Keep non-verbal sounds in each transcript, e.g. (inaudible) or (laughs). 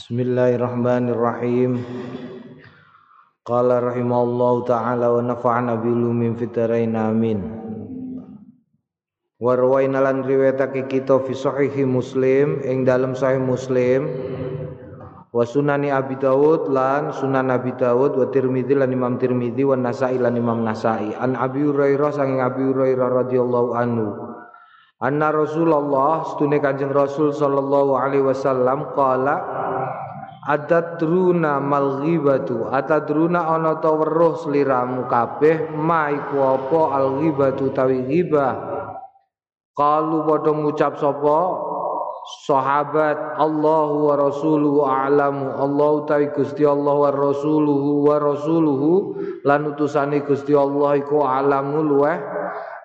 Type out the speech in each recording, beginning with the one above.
Bismillahirrahmanirrahim. Qala rahimallahu taala wa nafa'ana bilumin fitarain amin. Wa rawaina lan riwayatake kita fi sahihi Muslim ing dalam sahih Muslim wa sunani Abi Dawud lan sunan Abi Dawud wa Tirmidzi lan Imam Tirmidzi wa Nasa'i lan Imam Nasa'i an Abi Hurairah sanging Abi Hurairah radhiyallahu anhu anna Rasulullah stune Kanjeng Rasul sallallahu alaihi wasallam qala Adadruna mal ghibatu Atadruna ana ta weruh kabeh ma iku apa al ghibatu tawi ghibah. Kalu padha ngucap sapa? Sahabat Allahu wa rasuluhu a'lamu. Allah tawi Gusti Allah wa rasuluhu wa rasuluhu. Lan utusane Gusti Allah iku a'lamu luweh.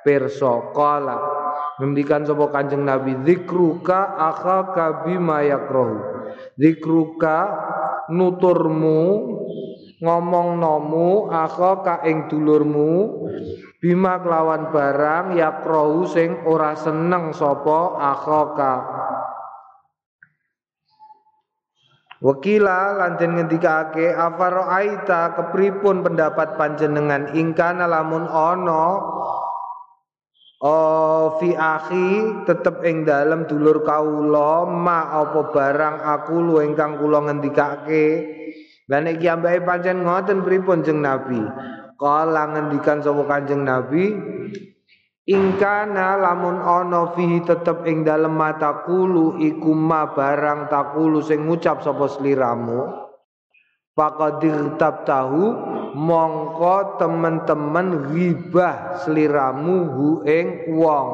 Pirsa qala ngendikan sapa Kanjeng Nabi zikruka akhaka bima yakrahu. Zikruka nuturmu ngomong nomu akha ka ing dulurmu bima kelawan barang yakrohu sing ora seneng sapa akhaka. Wakila lanjen ngendikake afaro aita kepripun pendapat panjenengan? Ingkana lamun ono Oh fi akhi tetep ing dalem dulur kawula ma apa barang aku lu ingkang kula ngendikake. Lah nek ki ambake pancen ngoten pripun jeng Nabi? Kala ngendikan sapa Kanjeng Nabi Ingkana lamun ana fihi tetep ing dalem mata kulu iku ma barang takulu sing ngucap sapa sliramu Faqadir tab tahu mongko teman-teman ribah seliramu hu ing wong.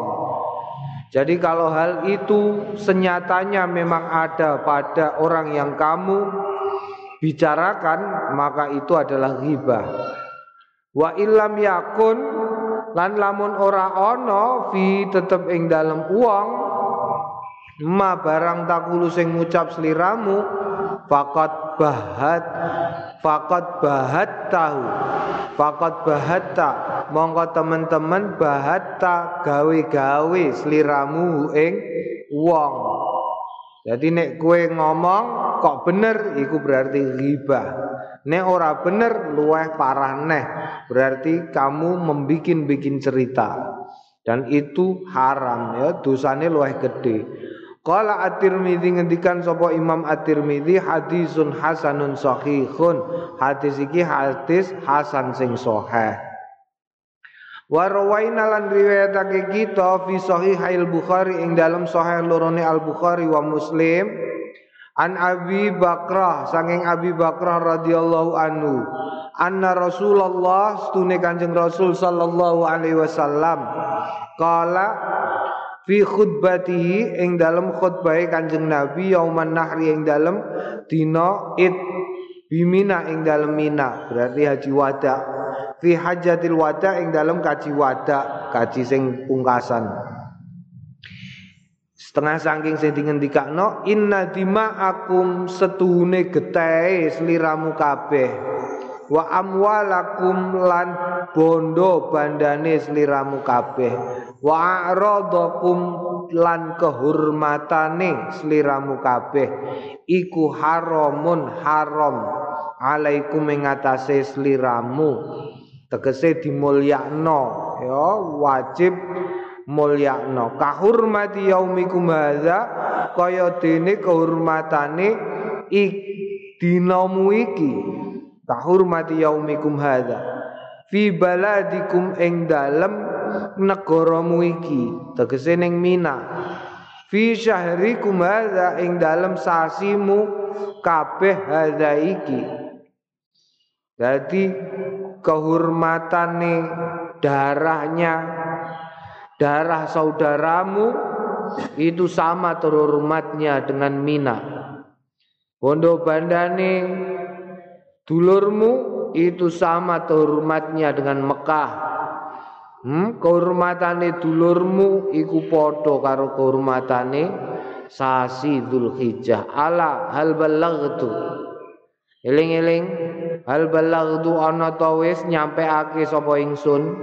Jadi kalau hal itu senyatanya memang ada pada orang yang kamu bicarakan maka itu adalah ribah. Wa illam yakun lan lamun ora ono fi tetep ing dalam uang ma barang takulu sing ngucap seliramu Fakat bahat Fakat bahat tahu. Fakat bahat tak Mongko teman-teman bahat tak Gawe-gawe seliramu ing Wong. Jadi nek kue ngomong Kok bener? Iku berarti ribah Nek ora bener Luweh parah neh. Berarti kamu membikin-bikin cerita. Dan itu haram ya. Dosanya luweh gede Qala At-Tirmidzi ngendikan sapa Imam At-Tirmidzi hadisun hasanun sahihun. Hadis iki hadis hasan sing sahih. Wa rawaina lan riwayatake kita fi sahihail Bukhari ing dalam sahih lorone Al Bukhari wa Muslim an Abi Bakrah sanging Abi Bakrah radhiyallahu anhu anna Rasulullah stune Kanjeng Rasul sallallahu alaihi wasallam qala fi khutbatihi ing dalam khutbah Kanjeng Nabi yauman nahri ing dalam dina id. Bimina ing dalam mina berarti haji wada. Fi hajatil wada ing dalam kaji wada kaji sing pungkasan. Setengah saking sing dingendikakno inna dima'akum setuhune getahe sliramu kabeh wa amwalakum lan bondo bandane sliramu kabeh. Wa aradakum lan kehormatane sliramu kabeh. Iku haramun haram. Alaikum ing atase sliramu tegese dimulyakno. Ya wajib mulyakno. Kahurmati yaumikum hadza kaya dene kehormatane ik dinamu iki kahurmati yaumikum hadza. Fi baladikum ing dalem negaramu iki tegese ning Mina. Fi syahrikum hadza ing dalem sasimu kabeh hadza iki. Jadi kehormatane darahnya darah saudaramu itu sama terhormatnya dengan Mina. Bondo bandane Dulurmu itu sama terhormatnya dengan Mekah. Hmm, kehormatane dulurmu iku padha karo kehormatane sasi Dzulhijjah. Ala hal balaghtu. Eling-eling hal balaghtu ana ta wis nyampeake sapa ingsun.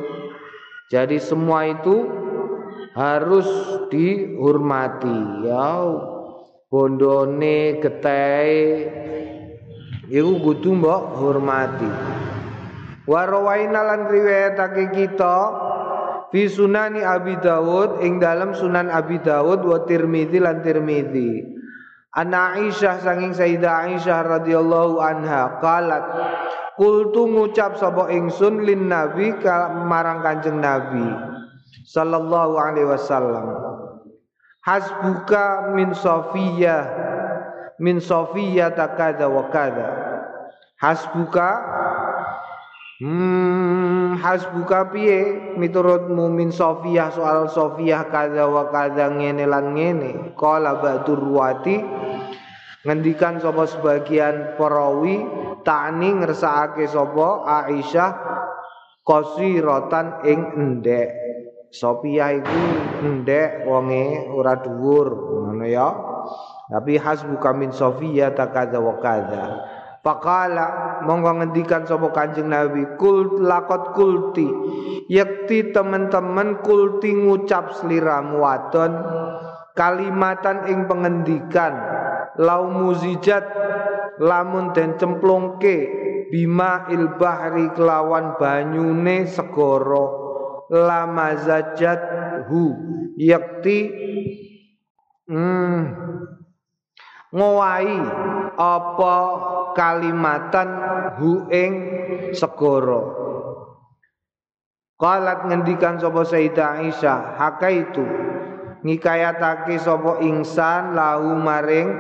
Jadi semua itu harus dihormati ya bondone getai iku kudu mbok hormati. Wa rawaina lan riwayatake kita fi sunani Abi Dawud ing dalam sunan Abi Dawud wa Tirmidzi lan Tirmidzi. Ana Aisyah sanging Sayyidah Aisyah radhiyallahu anha qalat Kultu ngucap sapa ingsun lin nabi marang Kanjeng Nabi sallallahu alaihi wasallam. Hasbuka min Sofiyah min Sofiyah takada wa kada Hasbuka Hmm, hasbuka piye miturutmu min Sofiyah soal Sofiyah kada wa kada ngene lan ngene. Qala ba'dur ruwati ngendikan sapa sebagian perawi takni ngersakake sapa Aisyah qasiratan ing endek. Sofiyah iku endek wonge ora dhuwur ya. Tapi hasbuka min Sofiyah takada wa kada. Pakala monggo ngendikan sapa Nabi kul lakot kulti. Yakti teman-teman kulti ngucap sliramu wadon. Kalimatan ing pengendikan lau muzijat lamun den cemplungke bima il bahri kelawan banyune segara. Lama zajat hu yakti hmm, ngowai apa kalimatan hu ing segara. Qalat ngendikan sapa Sayyidah Aisyah hakaitu? Ngikayatake sapa insan lahu maring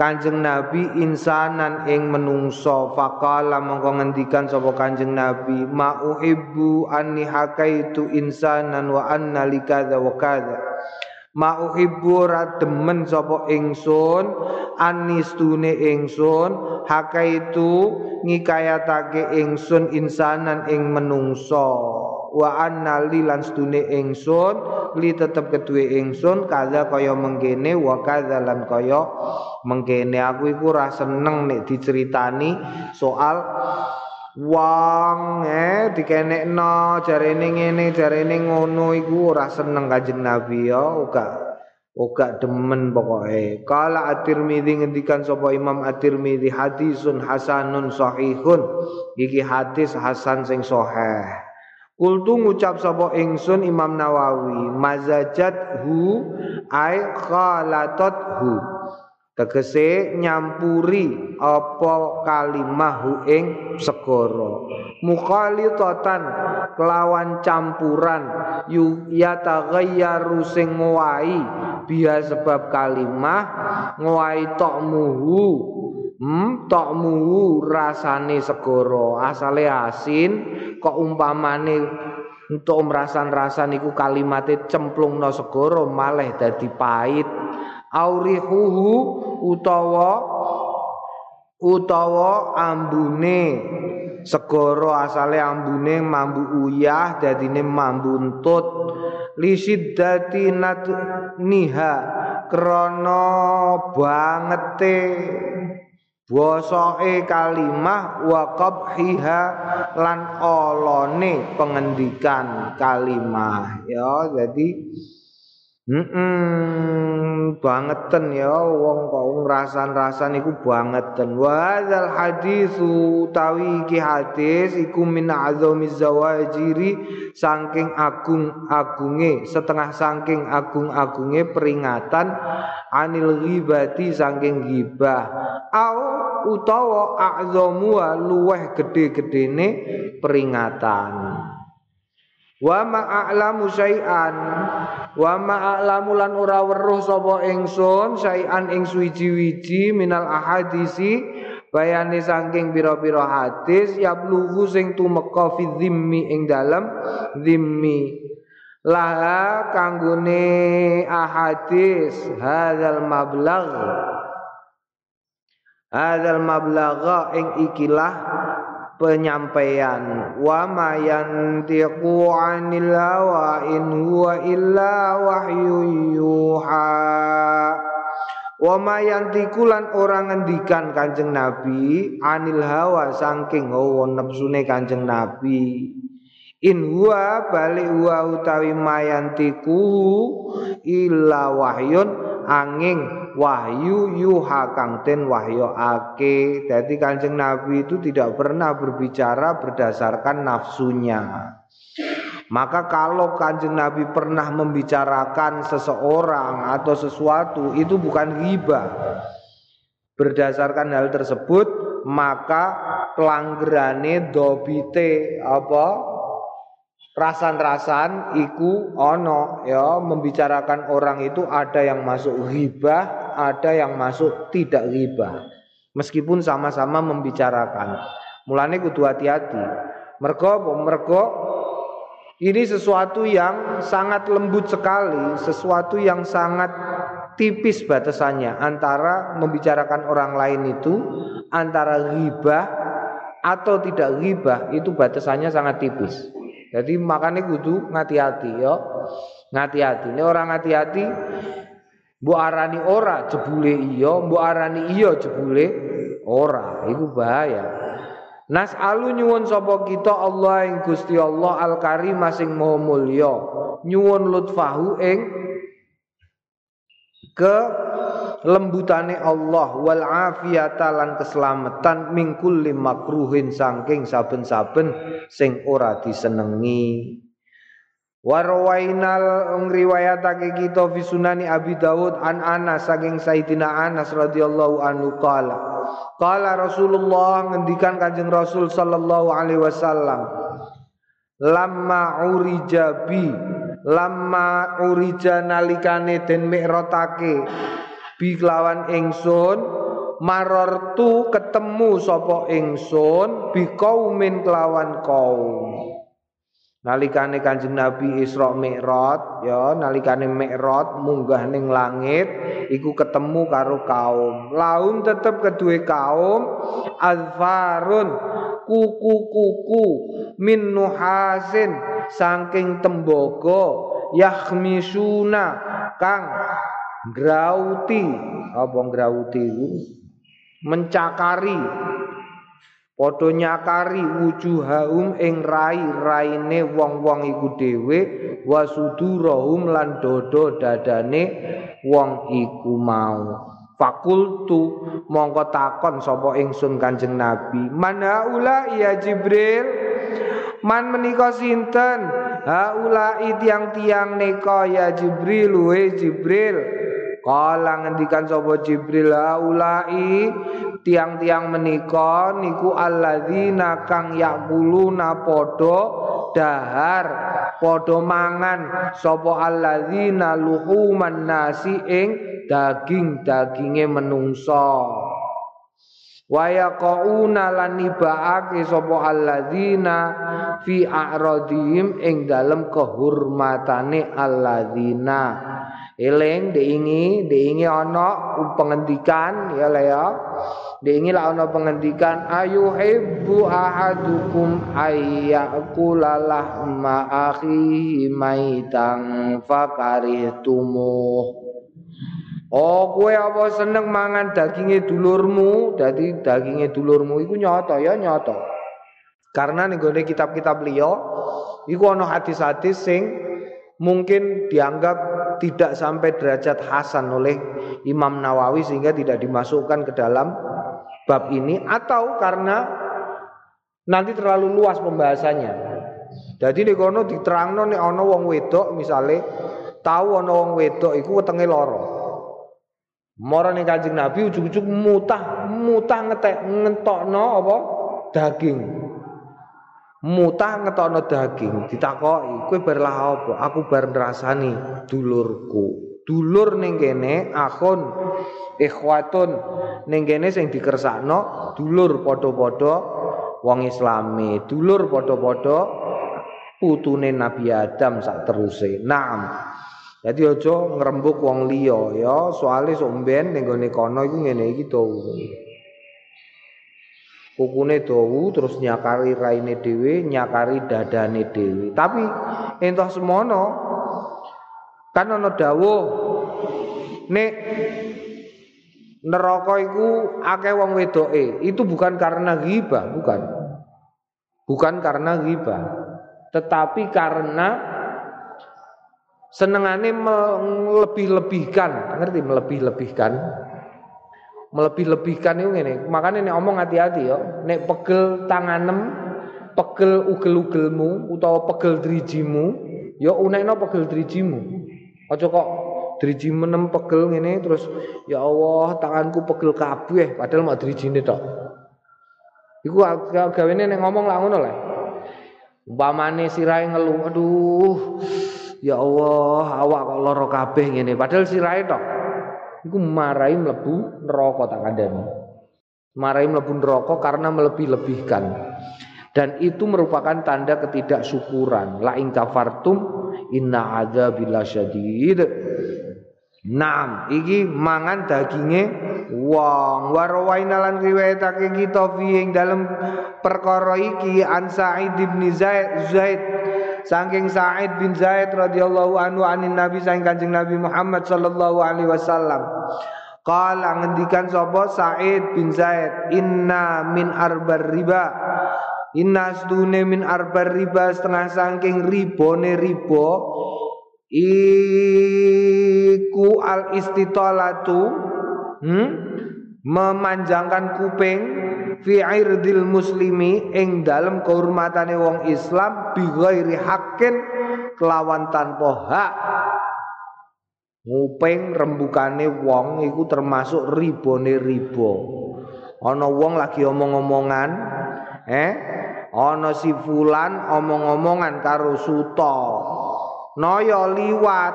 Kanjeng Nabi insanan ing menungso faqala mongko ngendikan sapa Kanjeng Nabi ma uhibbu anni hakaitu insanan wa anna likadza wa kadza Mauhibbu demen sapa ingsun anistune ingsun hakaitu ngikayatake ingsun insanan ing menungso wa anna li lan stune ingsun li tetep keduwe ingsun kaza kaya mengkene wa kaza lan kaya mengkene. Aku iku ora seneng nek diceritani soal wong eh dikenekno jarene ngene jarene ngono iku ora seneng Kanjeng Nabi ya. Uga uga demen pokoke. Kala at-Tirmizi ngendikan sapa Imam at-Tirmizi hadisun hasanun sahihun. Iki hadis hasan sing sahih. Kultu ngucap sapa ingsun Imam Nawawi mazajat hu ai khalatat hu tegese nyampuri apa kalimah ing segara. Mukhalitatan kelawan campuran yu yataghayyaru sing ngowahi. Biya sebab kalimah ngowahi tokmuhu hmm tokmuhu rasane segara. Asale asin kok umpamane untuk merasan-rasan iku kalimate cemplungno segara malah dadi pahit aurihuhu utawa utawa ambune. Segara asale ambune mambu uyah dadine mambu entut. Lisiddati niha krana bangete. Bosoke kalimah wa qabhiha lan olone pengendikan kalimah. Ya jadi Hmm, bangeten ya wong kok ngrasan-rasan iku bangeten. Wa dzal hadisu tawi iki hadis iku min azami zawajiri saking agung-agunge setengah saking agung-agunge peringatan anil ghibati saking ghibah au utawa azamu luweh gede-gedene peringatan. Wa ma'alamu syai'an. Wa ma'alamu lan ora weruh sapa ingsun syai'an ing suwiji-wiji minal ahadisi. Bayane saking pira-pira hadis yablughu sing tumeka fi dhimmi ing dalem dhimmi. Laha kanggone ahadis hadzal mablagh. Hadzal mablagha ing ikilah penyampaian. Wa ma yantiqu 'anil hawa in huwa illa wahyu yuha. Wa ma yantiqu lan ora ngendikan Kanjeng Nabi anil hawa saking hawa nepsune Kanjeng Nabi. In huwa bali huwa utawi mayantiku illa wahyun angin wahyu yuha kang den ake. Jadi Kanjeng Nabi itu tidak pernah berbicara berdasarkan nafsunya. Maka kalau Kanjeng Nabi pernah membicarakan seseorang atau sesuatu itu bukan riba. Berdasarkan hal tersebut maka pelanggerane dobite apa rasan-rasan iku ono ya membicarakan orang itu ada yang masuk ghibah, ada yang masuk tidak ghibah. Meskipun sama-sama membicarakan. Mulane kudu hati-hati. Mergo mergo ini sesuatu yang sangat lembut sekali, sesuatu yang sangat tipis batasannya antara membicarakan orang lain itu antara ghibah atau tidak ghibah itu batasannya sangat tipis. Jadi makanya kudu ngati-hati ya. Ngati-hati. Ini orang ngati-hati Bu arani ora jebule iya, bu arani iya jebule ora. Iku bahaya. Nas alu nyuwun sapa kita Allah ing Gusti Allah Al Karim masing maha mulya. Nyuwun lutfahu ing ke lembutane Allah wal afiyata keselamatan mingkul makruhin saking saben-saben sing ora disenengi. Warwainal ngriwayatake kita fi sunani Abi Dawud an Anas saking Sayyidina Anas radhiyallahu anhu qala. Qala Rasulullah ngendikan Kanjeng Rasul sallallahu alaihi wasallam Lamma urijabi Lamma urija nalikane den mikrotake bi kelawan ingsun marortu ketemu sapa ingsun bi kaumin kelawan kaum nalikane Kanjeng Nabi Isra Mi'raj ya nalikane Mi'raj munggah ning langit iku ketemu karo kaum. Laum tetep kedue kaum azfarun kuku-kuku min nuhasin saking tembaga yahmisuna kang grauti. Apa grauti mencakari. Padha nyakari wujuhahum ing rai-raine wong-wong iku dhewe wasudurahum lan dodo dadane wong iku mau. Fakultu mongko takon sapa ingsun Kanjeng Nabi. Mana ula ya Jibril. Man menika sinten? Haula tiang-tiang neka ya Jibril. We Jibril Kala ngendikan sapa Jibril ulai tiang-tiang menika niku alladzina kang yakuluna padha dahar padha mangan sapa alladzina luhuman nasi ing daging-daginge menungsa Waya qauna lan nibaake sapa alladzina fi a'radihim ing dalem kehormatane alladzina Eling diingi diingi ana pengendikan ya lah ya. Diingi lah ana pengendikan ayu hibbu ahadukum ayyakula lahma akhihi maitang fakarihtumu. Oh, kowe apa seneng mangan daginge dulurmu? Dadi daginge dulurmu iku nyata ya nyata. Karena ning kitab-kitab liya iku ana hadis-hadis sing mungkin dianggap tidak sampai derajat hasan oleh Imam Nawawi sehingga tidak dimasukkan ke dalam bab ini atau karena nanti terlalu luas pembahasannya. Jadi nek kono diterangno nek ana wong wedok misale tahu ana wong wedok iku wetenge lara. Mara ning Kanjeng Nabi ujug-ujug mutah mutah ngetek ngentokno apa? Daging. Mutah ngetokno daging ditakoki kowe bar apa? Aku bar ngrasani dulurku. Dulur ning kene akhun ikhwatun ning kene sing dikersakno dulur padha-padha wong islami. Dulur padha-padha putune Nabi Adam sak teruse naam jadi aja ngrembug wong liya ya soalé sok mben ning gone kono iku ngene iki to kukune dawu terus nyakari raine dhewe nyakari dadane dhewe. Tapi entah semono kan ana dawuh nek neraka iku akeh wong wedoke itu bukan karena ghibah bukan. Bukan karena ghibah tetapi karena senengane melebih-lebihkan, ngerti melebih-lebihkan? Melebih-lebihkan itu ngene. Makanya nek omong hati-hati ya, nek pegel tanganem, pegel ugel-ugelmu utawa pegel drijimu, ya unekno pegel drijimu. Aja kok driji menem pegel ngene terus ya Allah tanganku pegel kabeh padahal mau drijine tok. Iku gawene nek ngomong lah ngono lah. Umpamane sirahe ngeluh, aduh. Ya Allah, awak kok lara kabeh ngene. Padahal sirahe tok. Iku marahi mlebu neraka tak kandhani. Marahi mlebu neraka karena melebih-lebihkan. Dan itu merupakan tanda ketidaksyukuran. La in kafartum inna adzabil syadid. Naam, iki mangan daginge wong. Warawaina lan riwayatake kita fi ing dalem perkara iki an Sa'id Zaid Zaid saking Sa'id bin Zaid radhiyallahu anhu anin Nabi saking Kanjeng Nabi Muhammad sallallahu alaihi wasallam. Qala ngendikan sapa Sa'id bin Zaid inna min arbar riba Inna stune min arbar riba setengah saking ribone riba iku al istitolatu hmm? memanjangkan kuping fi irdil muslimi ing dalam kehormatane wong Islam bi ghairi haqqin kelawan tanpa hak. Nguping rembukane wong iku termasuk ribone riba. Ana wong lagi omong-omongan eh? Ana si fulan omong-omongan karo suta. Noyo liwat,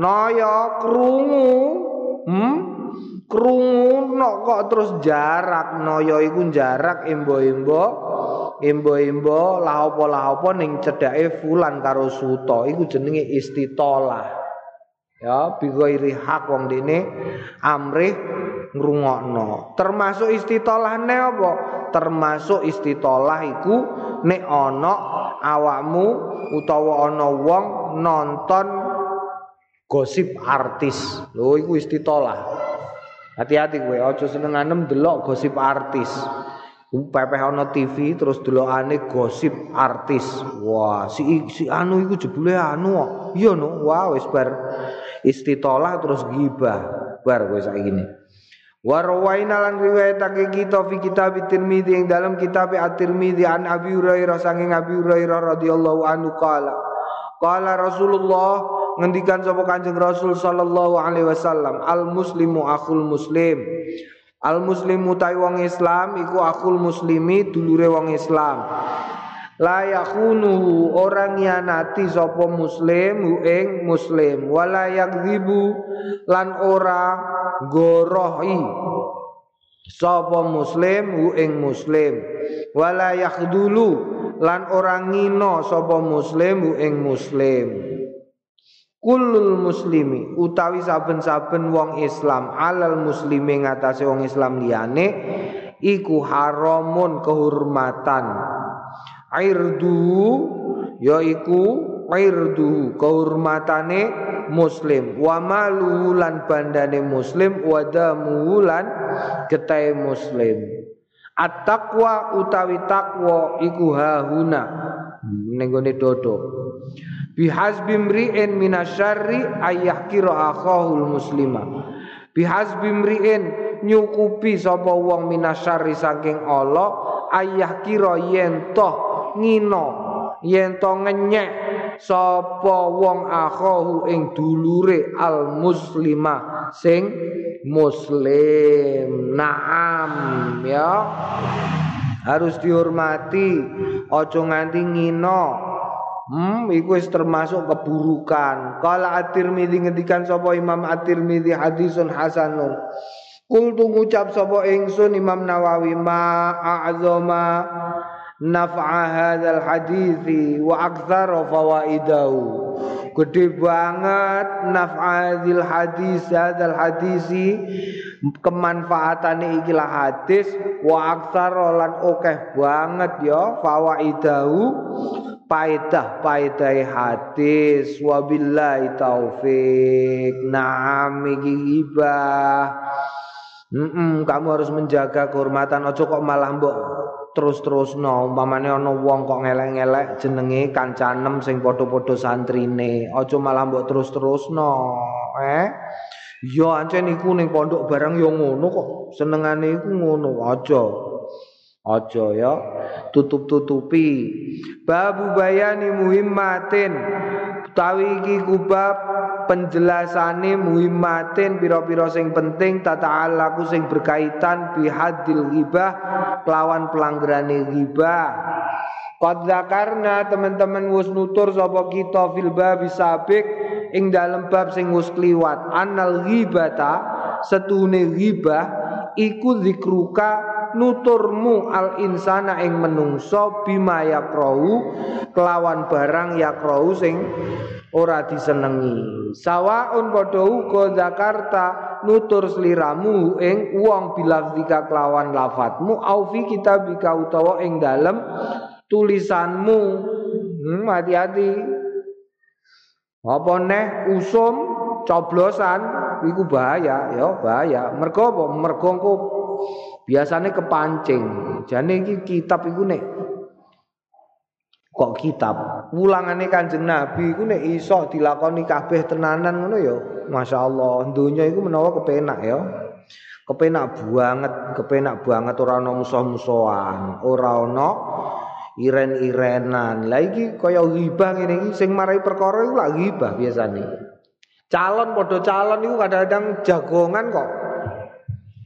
noyo krungu, hmm? Krungu no kok terus jarak noyo iku jarak embo-embo embo-embo lahopo-lahopo ning cedake fulan karo suto iku jenenge istitolah. Ya bighairi hak wong dene amrih ngrungokno. Termasuk istitolahne apa? Termasuk istitolah iku nek ana awakmu utawa ana wong nonton gosip artis. Lho iku istitolah. Hati-hati kowe aja senenganem delok gosip artis. Pepeh ana TV terus delokane gosip artis. Wah, si si anu iku jebule anu. Iya no, wah wis bar istitolah terus gibah. Bar kowe saiki ini. Warwaina lan riwayatake kita fi kitab Tirmizi yang dalam kitab At-Tirmizi an Abi Hurairah sanging Abi Hurairah radhiyallahu anhu qala qala Rasulullah ngendikan sapa Kanjeng Rasul sallallahu alaihi wasallam al muslimu akhul muslim. Al muslimu tai wong Islam iku akhul muslimi dulure wong Islam. La yakhunuhu orang yanati sapa muslim ing muslim. Wala yakdzibu lan ora gorohi sapa muslim ing muslim. Wala yakhdulu lan orang ngino sapa muslim hu ing muslim Kulul muslimi utawi saben-saben wong Islam alal muslimi ngatasé wong Islam liyane iku haramun kehormatan. Irdu yaiku irdu kehormatane muslim. Wa maluhu lan bandane muslim wa damuhu lan getahe muslim. At taqwa utawi takwa iku hahuna ning gone dodo bihasbi mri'in minasyarri ayyahkira akhahul muslima. Bihasbi mri'in nyukupi sapa wong minasyarri saking Allah ayah kira yen toh ngino yen to ngenyek sapa wong akhahu ing dulure al muslima sing muslim. Naam ya harus dihormati aja nganti ngino Hmm, iku wis termasuk keburukan. Kala At-Tirmidzi ngendikan sapa Imam At-Tirmidzi hadisun hasanun. Kultu ngucap sapa ingsun Imam Nawawi ma a'zama naf'a hadzal hadithi wa aktsar fawaidahu gede banget naf'a hadzal hadis hadzal hadisi. Kemanfaatane ikilah hadis. Wa aktsar lan akeh banget ya fawaidahu. Paedah paedah hadis wabillahi taufik na'am iki Mm -mm, kamu harus menjaga kehormatan. Ojo kok malah mbok terus-terusno. Umpamane ana wong kok ngelek-ngelek jenenge kancanem sing padha-padha santrine. Aja malah mbok terus-terusno eh? Yo ancen iku ning pondok barang yo ngono kok. Senengane iku ngono. Aja. Aja ya. Tutup-tutupi. Babu bayani muhimmatin. Utawi iki kubab penjelasane muhimmatin pira-pira sing penting tata'alaku sing berkaitan bihadil ghibah kelawan pelanggarane ghibah. Qad zakarna teman-teman wis nutur sapa kita fil bab sabik ing dalem bab sing wis kliwat. Annal ghibata setune ghibah iku zikruka nuturmu al insana ing menungso bima yakrau kelawan barang yakrau sing ora disenengi. Sawaun padha uga Jakarta nutur sliramu ing wong bilafzika kelawan lafadzmu au fi kitabika utawa ing dalem tulisanmu. Hmm, hati-hati. Apa neh usum coblosan? Iku bahaya ya bahaya. Mergo apa? Mergo biasane kepancing. Jane iki kitab iku nek kok kitab? Ulangane kanjeng nabi iku nek iso dilakoni kabeh tenanan ngono ya masyaallah. Donya iku menawa kepenak ya. Kepenak banget kepenak banget ora ana musuh-musuhan ora ana iren-irenan. Lah iki kaya ghibah ngene iki sing marai perkara iku lak ghibah biasane. Calon padha calon iku kadang-kadang jagongan kok.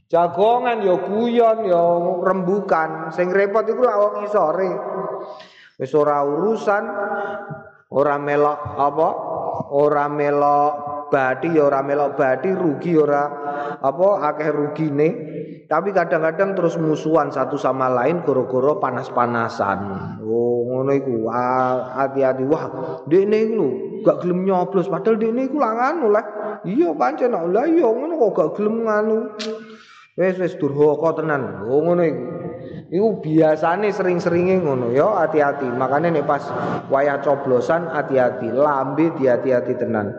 Jagongan ya guyon ya rembukan. Sing repot iku lak wong isore wis ora urusan ora melok apa? Ora melok badi ya ora melok badi rugi ora apa akeh rugine. Tapi kadang-kadang terus musuhan satu sama lain goro-goro panas-panasan. Oh ngono iku. Hati-hati. Wah dekne iku lho gak gelem nyoblos. Padahal dekne iku langan lah. Iya pancen lah iya ngono kok gak gelem nganu. Wis wis durhaka tenan. Oh ngono iku Iku biasane sering-seringe ngono ya, hati-hati. Makanya nek pas wayah coblosan hati-hati, lambe hati-hati tenan.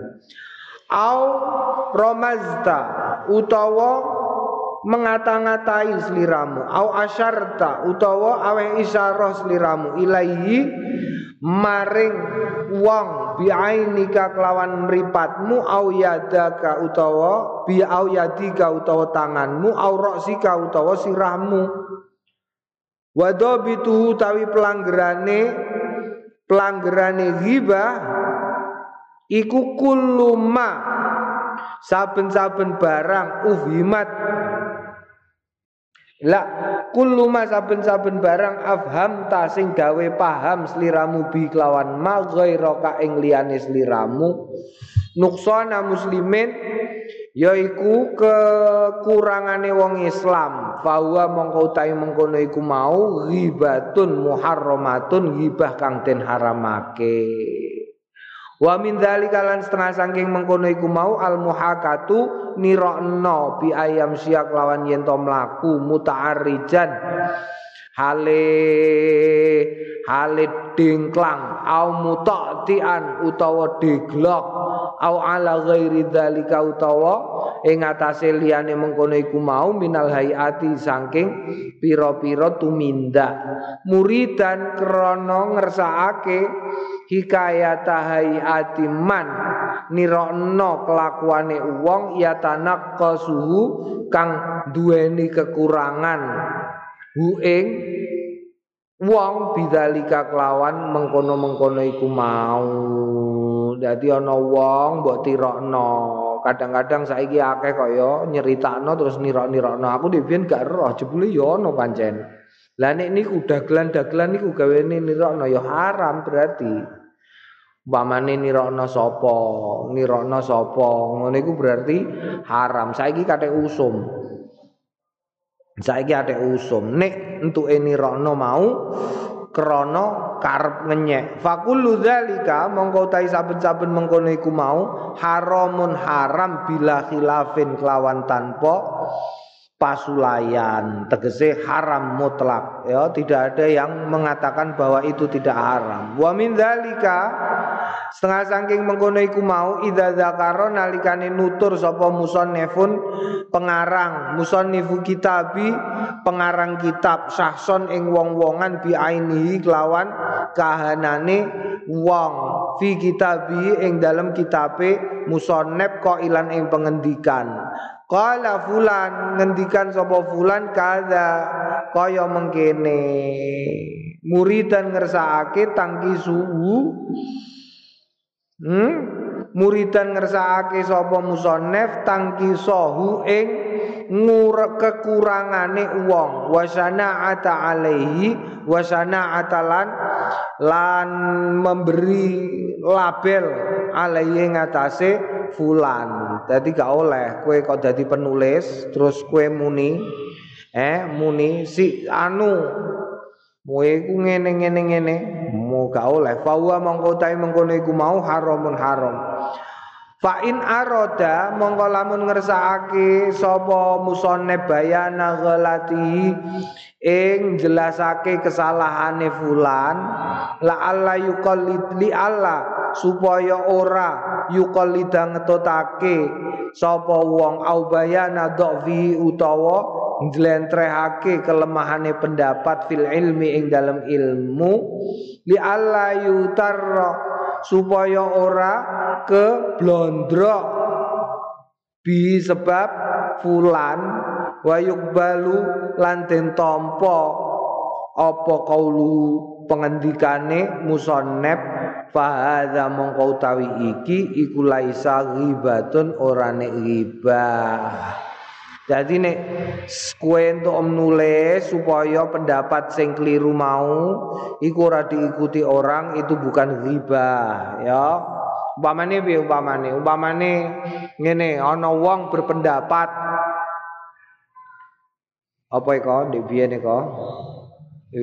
Au romazta utawa mengata-ngatai seliramu au asyarta utawa awe isyarah seliramu ilaihi maring wong biainika kelawan mripatmu. Au yadaka utawa bi au yadika utawa tanganmu. Au roksika utawa sirahmu Wadabitu tawi pelanggerane pelanggerane ghibah iku kuluma saben-saben barang uhimat. La kuluma saben-saben barang afham ta sing gawe paham sliramu bi kelawan ma ghairaka ing liyane sliramu nuksana muslimin yaiku kekurangane wong Islam. Bahwa mongko utahe mengkono iku mau ghibatun muharramatun ghibah kang den haramake. Wa min dzalika lan setengah saking mengkono iku mau al muhakatu nirokno bi ayam siak lawan yen to mlaku muta'arrijan. Hale hale dingklang au mutatian utawa deglok au ala ghairi dzalika utawa ing atase liyane mengkono iku mau minal hayati saking pira-pira tumindak. Muridan krana ngersakake hikayat hayati man nirokno kelakuane wong ya tanak suhu kang duweni kekurangan. Hu ing wong bidzalika kelawan mengkono-mengkono iku mau dadi ana wong mbok tirokno. Kadang-kadang saiki akeh kaya nyeritakno terus nirok-nirokno. Aku dhewe gak roh jebule ya ana pancen. Lah nek niku dagelan-dagelan niku gawene nirokno ya haram berarti. Umpamane nirokno sapa? Nirokno sapa? Ngono iku berarti haram. Saiki kathek usum. Saiki ate usum. Nek entuke nirokno mau krana karep ngenyek. Fakullu dzalika mongko utahi saben-saben mengkono iku mau haramun haram bila khilafin kelawan tanpa pasulayan. Tegese haram mutlak. Ya tidak ada yang mengatakan bahwa itu tidak haram. Wa min dzalika setengah saking mengkono iku mau idza zakaro nalikane nutur sapa musannifun pengarang. Musannifu kitabi pengarang kitab sahson ing wong-wongan bi ainihi kelawan kahanane wong. Fi kitabi ing dalam kitabe musannif kok ilan ing pengendikan. Qala fulan ngendikan sapa fulan kada kaya mengkene. Muridan ngersakake tangki suhu hmm? muridan ngersakake sapa musannef tangki sohu ing ngur kekurangane wong wasana ata alaihi wasana atalan lan memberi label alaihi ngatasé fulan. Jadi gak oleh kue kok jadi penulis terus kue muni eh muni si anu Mue ku ngene ngene ngene, mau gak oleh. Fawa mongko tai mengkono iku mau haramun haram. Fa in aroda mongko lamun ngersakake sapa musone bayana ghalati ing jelasake kesalahane fulan la alla yuqallid li alla supaya ora yuqallida ngetotake sapa wong au bayana dhafi utawa njlentrehake kelemahane pendapat fil ilmi ing dalam ilmu li alla yutarra supaya ora ke blondrok bi sebab fulan wayuk balu lan den tampa. Apa kaulu pengendikane musannab fahadza mongko utawi iki iku laisa ghibatun ora nek ghibah jadi nek kue untuk nulis supaya pendapat sing keliru mau iku ora diikuti orang itu bukan riba ya. Umpamane piye umpamane? Umpamane ngene ana wong berpendapat apa iko ndek biyen iko? E,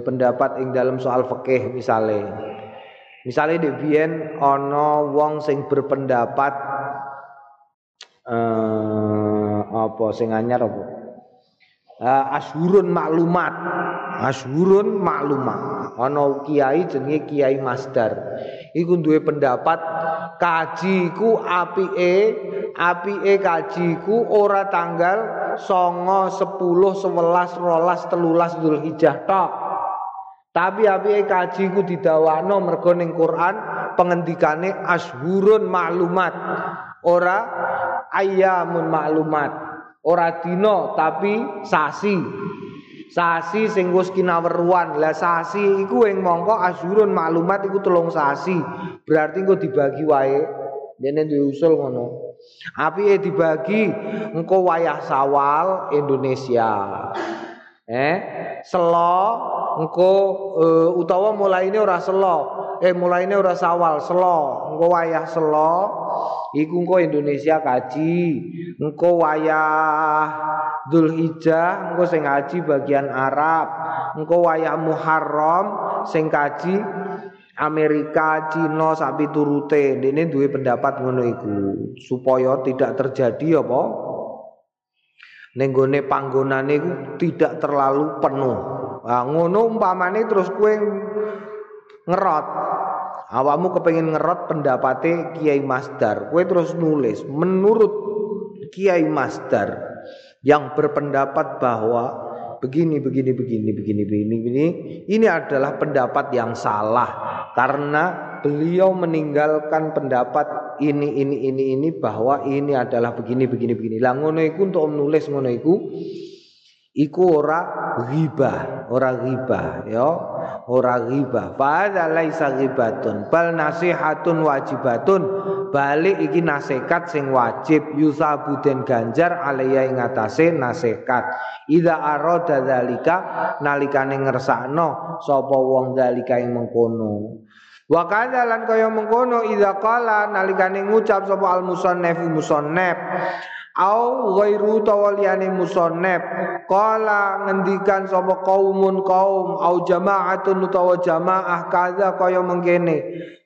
pendapat ing dalam soal fikih misale. Misale ndek biyen ana wong sing berpendapat eh apa sing anyar apa? Asyurun maklumat. Asyurun maklumat. Ana kiai jenenge kiai masdar. Iku duwe pendapat kaji ku apike apike kaji ku ora tanggal songo sepuluh sebelas rolas telulas Zulhijjah tok. Tapi apike kaji ku didawakno mergo ning Quran pengendikane asyurun maklumat. Ora ayamun maklumat ora dina tapi sasi. Sasi sing wis kinaweruan. Lah sasi iku ing mongko asyurun maklumat iku telung sasi. Berarti engko dibagi wae. Dene diusul ngono. Api dibagi engko wayah sawal Indonesia. Eh selo engko uh, utawa mulaine ora selo eh mulaine ora sawal selo engko wayah selo iku engko Indonesia kaji. Engko wayah Dzulhijjah engko sing kaji bagian Arab. Engko wayah Muharram sing kaji Amerika, Cina, sapi turute, ini duwe pendapat ngono iku. Supaya tidak terjadi apa? Nenggone panggonane iku tidak terlalu penuh. Nah, ngono umpamane terus kue ngerot awakmu kepengen ngerot pendapatnya Kiai Masdar. Kue terus nulis menurut Kiai Masdar yang berpendapat bahwa begini begini begini begini begini begini ini adalah pendapat yang salah karena beliau meninggalkan pendapat ini ini ini ini bahwa ini adalah begini begini begini. Lah ngono iku untuk menulis ngono iku ora riba, ora riba ya. Ora riba fa laisa ghibatun bal nasihatun wajibatun. Balik iki nasihat sing wajib yusabu den ganjar alaya ing atase nasihat. Ida arada dzalika nalikane ngersakno sapa wong dzalika ing mengkono. Wa lan kaya mengkono idza qala nalikane ngucap sapa al musannif musannif au ghairu tawaliyane musannaf qala ngendikan sapa kaumun kaum au jama'atun utawa jamaah kaza kaya mengkene.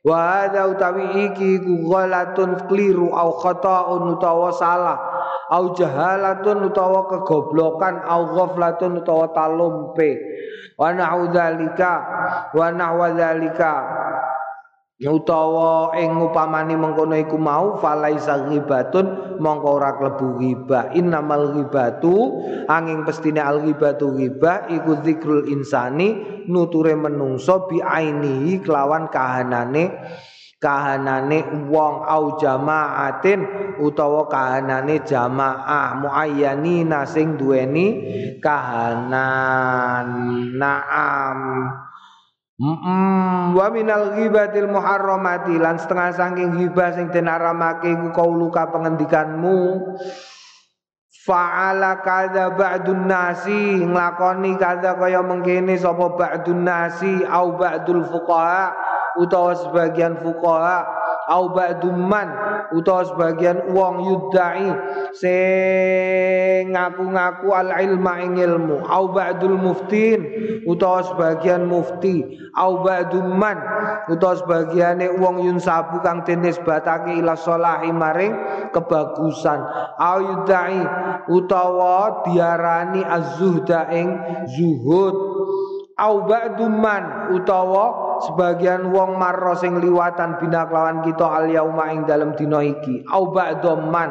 Wa hadza utawi iki ku ghalatun kliru au khata'un utawa salah. Au jahalatun utawa kegoblokan au ghaflatun utawa talumpe. Wa na'udzalika wa na'udzalika utawa ing upamane mengkono iku mau falaisa ghibatun mongko ora klebu ghibah. Innamal ghibatu angin pestine al ghibatu ghibah iku zikrul insani nuture menungso bi ainihi kelawan kahanane kahanane wong au jamaatin utawa kahanane jamaah muayyanina sing duweni kahanan. Naam Mm wa minal ghibatil muharramati lan setengah saking ghibah sing den aramake iku kauluka pengendikanmu. Fa'ala kadza ba'dun nasi nglakoni kadza kaya mengkene sapa ba'dun nasi au ba'dul fuqaha utawa sebagian fuqaha au ba'dumman utawa sebagian wong yudai sing ngaku-ngaku al ilma ing ilmu. Au ba'dul muftin utawa sebagian mufti. Au ba'dumman utawa sebagiane wong yunsabu kang batake ila sholahi maring kebagusan. Au yudai utawa diarani az-zuhda ing zuhud. Au ba'dumman utawa sebagian wong marro sing liwatan bina kelawan kita al yauma ing dalam dina iki. Au ba'dhamman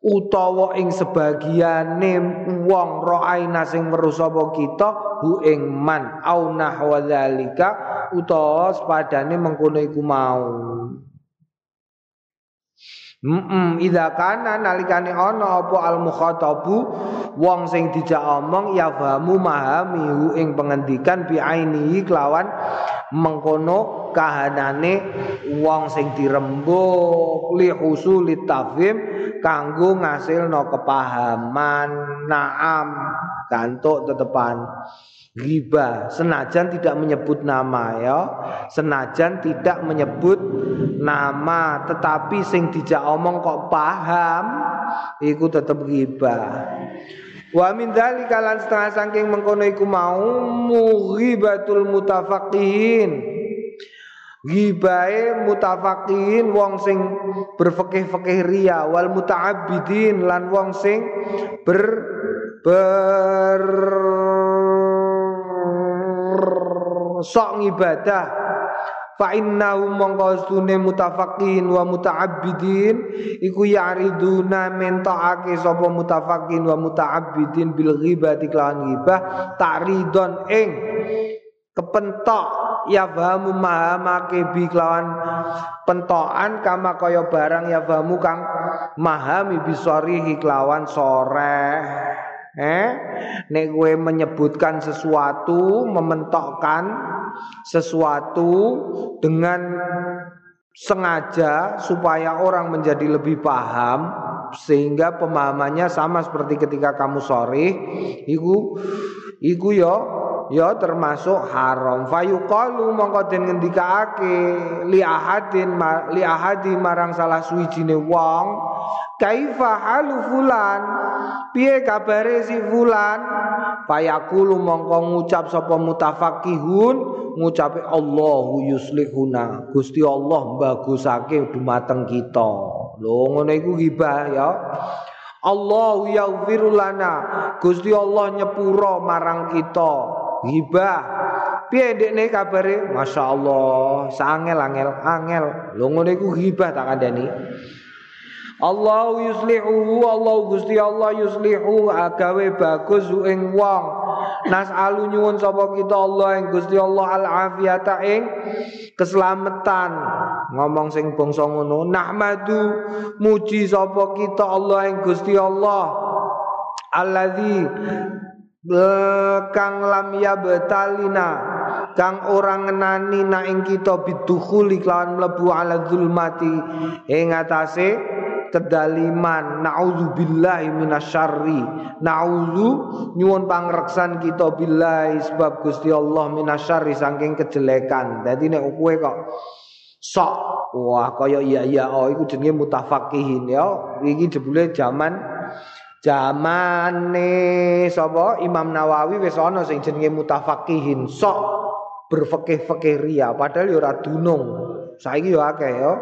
utawa ing sebagiane wong roaina sing weruh sapa kita hu ing man. Au nahwa dzalika utawa sepadane mengkono iku mau Mm idza kana nalikane ana apa al mukhatabu wong sing dijak omong ya fahamu mahami ing pengendikan bi ainihi kelawan mengkono kahanane wong sing dirembuk li usuli tafhim kanggo ngasilno kepahaman. Naam gantuk tetepan riba. Senajan tidak menyebut nama ya. Senajan tidak menyebut nama. Tetapi sing dijak omong kok paham iku tetep riba. Wa min dzalika lan setengah saking mengkono iku mau mughibatul mutafaqihin Gibae mutafaqihin wong sing berfikih-fikih ria wal muta'abbidin lan wong sing ber ber sok ibadah fa innahu mongko sune mutafaqqin wa muta'abbidin iku yariduna mentokake sapa mutafaqqin wa muta'abbidin bil ghibati kelawan ghibah ta'ridon ing kepentok. Ya fahamu mahamake bi kelawan pentokan kama kaya barang ya fahamu kang mahami bisorihi kelawan sore eh? Nek gue menyebutkan sesuatu mementokkan sesuatu dengan sengaja supaya orang menjadi lebih paham sehingga pemahamannya sama seperti ketika kamu sore iku iku yo ya termasuk haram. Fayuqalu mongko den ngendikake li ahadin marang salah suwijine wong kaifa halu fulan piye kabare si fulan fayaqulu mongko ngucap sapa mutafaqihun ngucape Allahu yuslihuna Gusti Allah bagusake dumateng kita lho ngono iku gibah ya Allahu yaghfiru lana Gusti Allah nyepuro marang kita Hibah. Piye ndekne kabare? Masyaallah, sangel angel angel. Lho ngene iku hibah tak kandhani. Allah yuslihu Allah Gusti Allah yuslihu. Agawe bagus ing wong. Nas'alu nyuwun sapa kita Allah ing Gusti Allah al afiyata ing keselamatan. Ngomong sing bangsa ngono nahmadu muji sapa kita Allah ing Gusti Allah alladzi kang lam ya betalina kang orang ngenani na ing kita bidukhuli kelawan mlebu ala zulmati. Ing atase kedaliman. Naudzubillahi minasyarri. Naudzu nyuwun pangreksan kita billahi sebab Gusti Allah minasyarri saking kejelekan. Dadi nek kowe kok sok wah kaya iya iya oh iku jenenge mutafakihin ya. Iki jebule zaman Zamane sapa? Imam Nawawi wis ana sing jenenge mutafaqihin. Sok berfikih-fikih ria padahal ya ora dunung. Saiki ya akeh ya.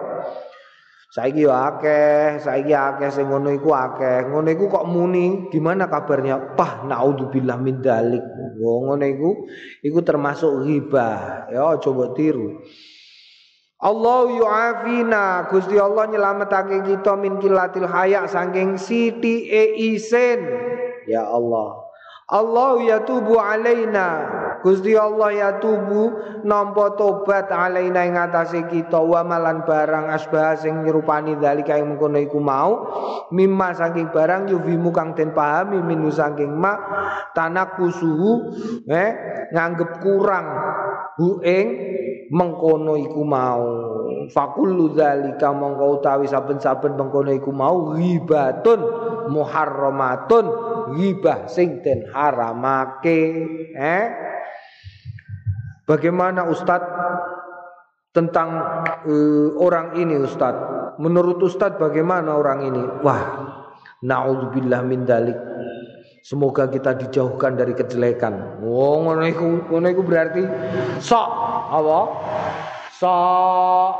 Saiki ya akeh, saiki akeh sing ngono iku akeh. Ngono iku kok muni gimana kabarnya? Pah naudzubillah min dalik. Wong ngono iku iku termasuk ghibah. Ya coba tiru. Allah yu'afina Gusti Allah nyelametake kita min kilatil haya saking siti e isen ya Allah Allah ya tubu alaina. Gusti Allah ya tubu nampa tobat alaina ing atase kita. Wa malan barang asbah sing nyerupani dalika ing mengkono iku mau. Mimma saking barang yufimu kang den pahami minu saking ma tanak kusuhu eh nganggep kurang hu ing mengkono iku mau. Fakullu dzalika mongko utawi saben-saben mengkono iku mau ghibatun muharramatun ghibah sing den haramake eh bagaimana Ustadz tentang uh, orang ini Ustadz menurut Ustadz bagaimana orang ini wah naudzubillah min dalik Semoga kita dijauhkan dari kejelekan. Oh, ngono iku, ngono iku berarti sok apa? Sok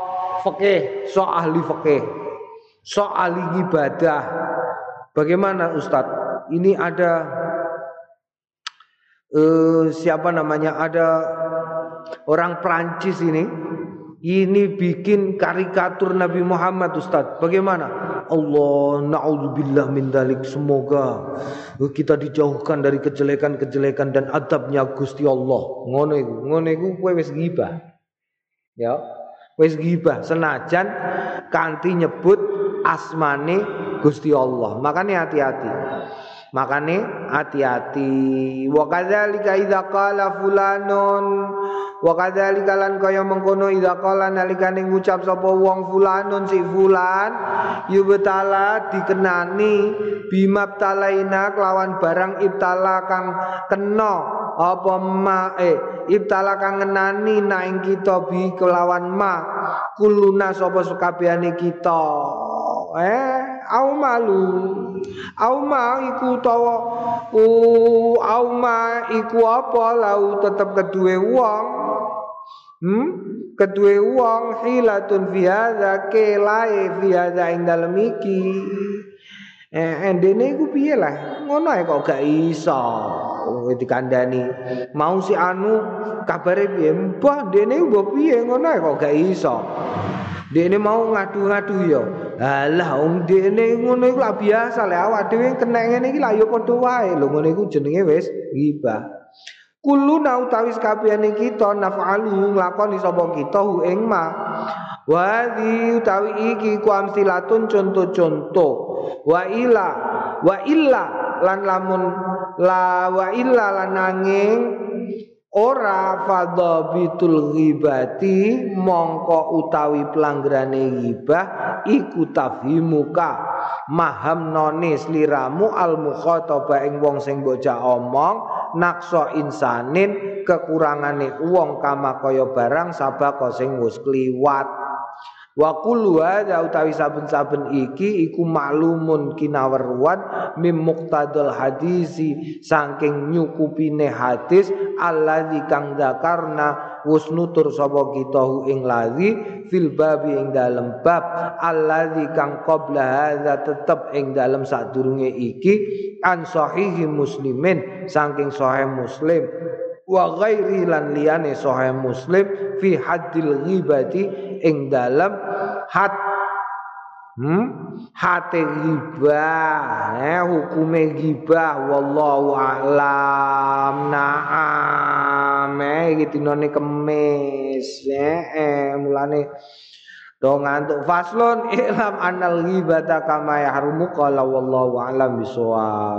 fikih, sok ahli fikih, sok ahli ibadah. Bagaimana Ustadz? Ini ada uh, siapa namanya? Ada orang Prancis ini. Ini bikin karikatur Nabi Muhammad Ustadz. Bagaimana? Allah naudzubillah min dalik semoga kita dijauhkan dari kejelekan-kejelekan dan adabnya Gusti Allah ngono iku ngono iku kowe wis ghibah ya wis ghibah senajan kanthi nyebut asmane Gusti Allah. Makanya hati-hati. Makanya hati-hati. Wa kadzalika idza qala fulanun. Wa kadzalika lan kaya mengkono idza qala nalikane ngucap sapa wong fulanun si fulan yubtala dikenani bimab talaina kelawan barang ibtala kang kena apa ma eh ibtala kang ngenani na ing kita bi kelawan ma. Kuluna sapa sekabehane kita. Eh au malu au ma iku tawa au ma iku apa lau tetep kedue wong Hmm? Kedua wong hilatun fi hadza kelai fi hadza ing dalem iki. Eh endene iku piye lah? Ngono ae kok gak iso. dikandani mau si anu kabare piye mbah dene mbah piye ngono ae kok gak iso dene mau ngadu-ngadu ya alah wong dene ngono iku lah biasa lek awak dhewe kena ngene iki lah ya padha wae lho ngono iku jenenge wis ghibah Kuluna utawi sakabehane kita naf'alu nglakoni sapa kita hu ing ma. Wa utawi iki ku amsilatun contoh-contoh. Wa ila wa illa lan lamun la wa illa lan nanging ora fadhabitul ghibati mongko utawi pelanggarane ghibah iku tafhimuka. Maham nonis liramu al mukhataba ing wong sing bocah omong nakso insanin kekurangane uang kama kaya barang sabaka sing wis kliwat wa kullu hadza utawi saben-saben iki iku maklumun kinaweruan mim muqtadal hadisi saking nyukupine hadis alladzi kang dzakarna wus nutur sapa kita ing lazi fil babi ing dalem bab alladzi kang qabla hadza tetep ing dalem sadurunge iki an sahihi muslimin saking sahih muslim wa ghairi lan liyane sahih muslim fi haddil ghibati ing dalam had hmm? Hate ghibah eh hukume ghibah. Wallahu a'lam. Na'am eh iki dinone kemis eh, eh mulane Do ngantuk. Faslon (laughs) ilam anal ghibata kama yahrumu. Qala wallahu a'lam bisawab